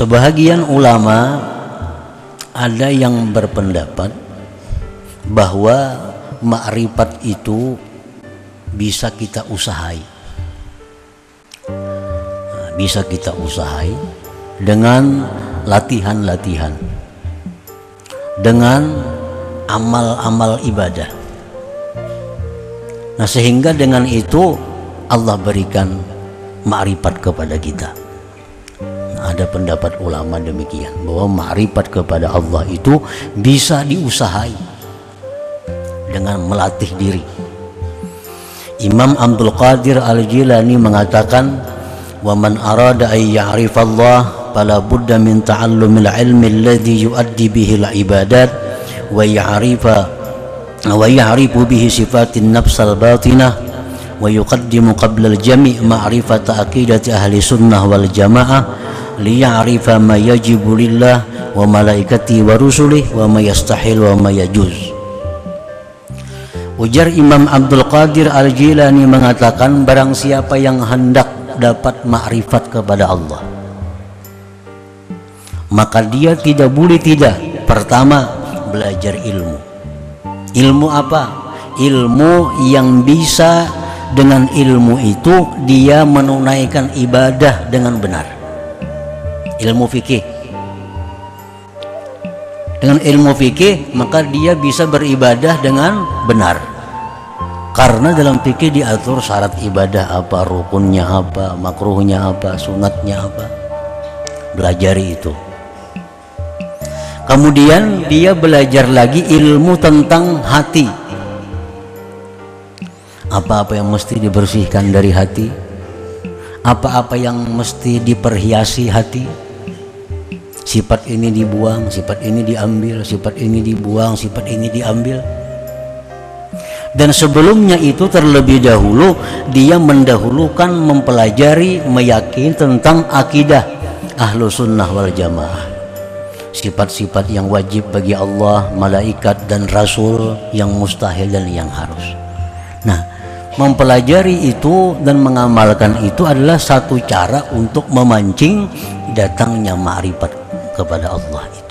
sebahagian ulama ada yang berpendapat bahwa makrifat itu bisa kita usahai. Bisa kita usahai dengan latihan-latihan dengan amal-amal ibadah. Nah sehingga dengan itu Allah berikan makrifat kepada kita ada pendapat ulama demikian bahwa makrifat kepada Allah itu bisa diusahai dengan melatih diri. Imam Abdul Qadir Al-Jilani mengatakan wa man arada ay ya'rifallah fala budda min ta'allumil ilmi alladhi yuaddi bihi al-ibadat wa ya'rifa wa ya'rifu bihi sifatin nafs al-batinah wa yuqaddimu qabla al-jami' ma'rifata aqidati ahli sunnah wal jamaah liya'rifa ma yajibu lillah wa malaikati wa rusulih wa ma yastahil wa ma yajuz. Ujar Imam Abdul Qadir Al-Jilani mengatakan barang siapa yang hendak dapat makrifat kepada Allah maka dia tidak boleh tidak. Pertama belajar ilmu. Ilmu apa? Ilmu yang bisa dengan ilmu itu dia menunaikan ibadah dengan benar ilmu fikih. Dengan ilmu fikih maka dia bisa beribadah dengan benar. Karena dalam fikih diatur syarat ibadah apa rukunnya apa makruhnya apa sunatnya apa. Belajari itu. Kemudian dia belajar lagi ilmu tentang hati. Apa-apa yang mesti dibersihkan dari hati. Apa-apa yang mesti diperhiasi hati sifat ini dibuang sifat ini diambil sifat ini dibuang sifat ini diambil. Dan sebelumnya itu terlebih dahulu dia mendahulukan mempelajari meyakini tentang akidah ahlu sunnah wal jamaah. Sifat-sifat yang wajib bagi Allah malaikat dan rasul yang mustahil dan yang harus. Nah mempelajari itu dan mengamalkan itu adalah satu cara untuk memancing datangnya ma'rifat kepada Allah itu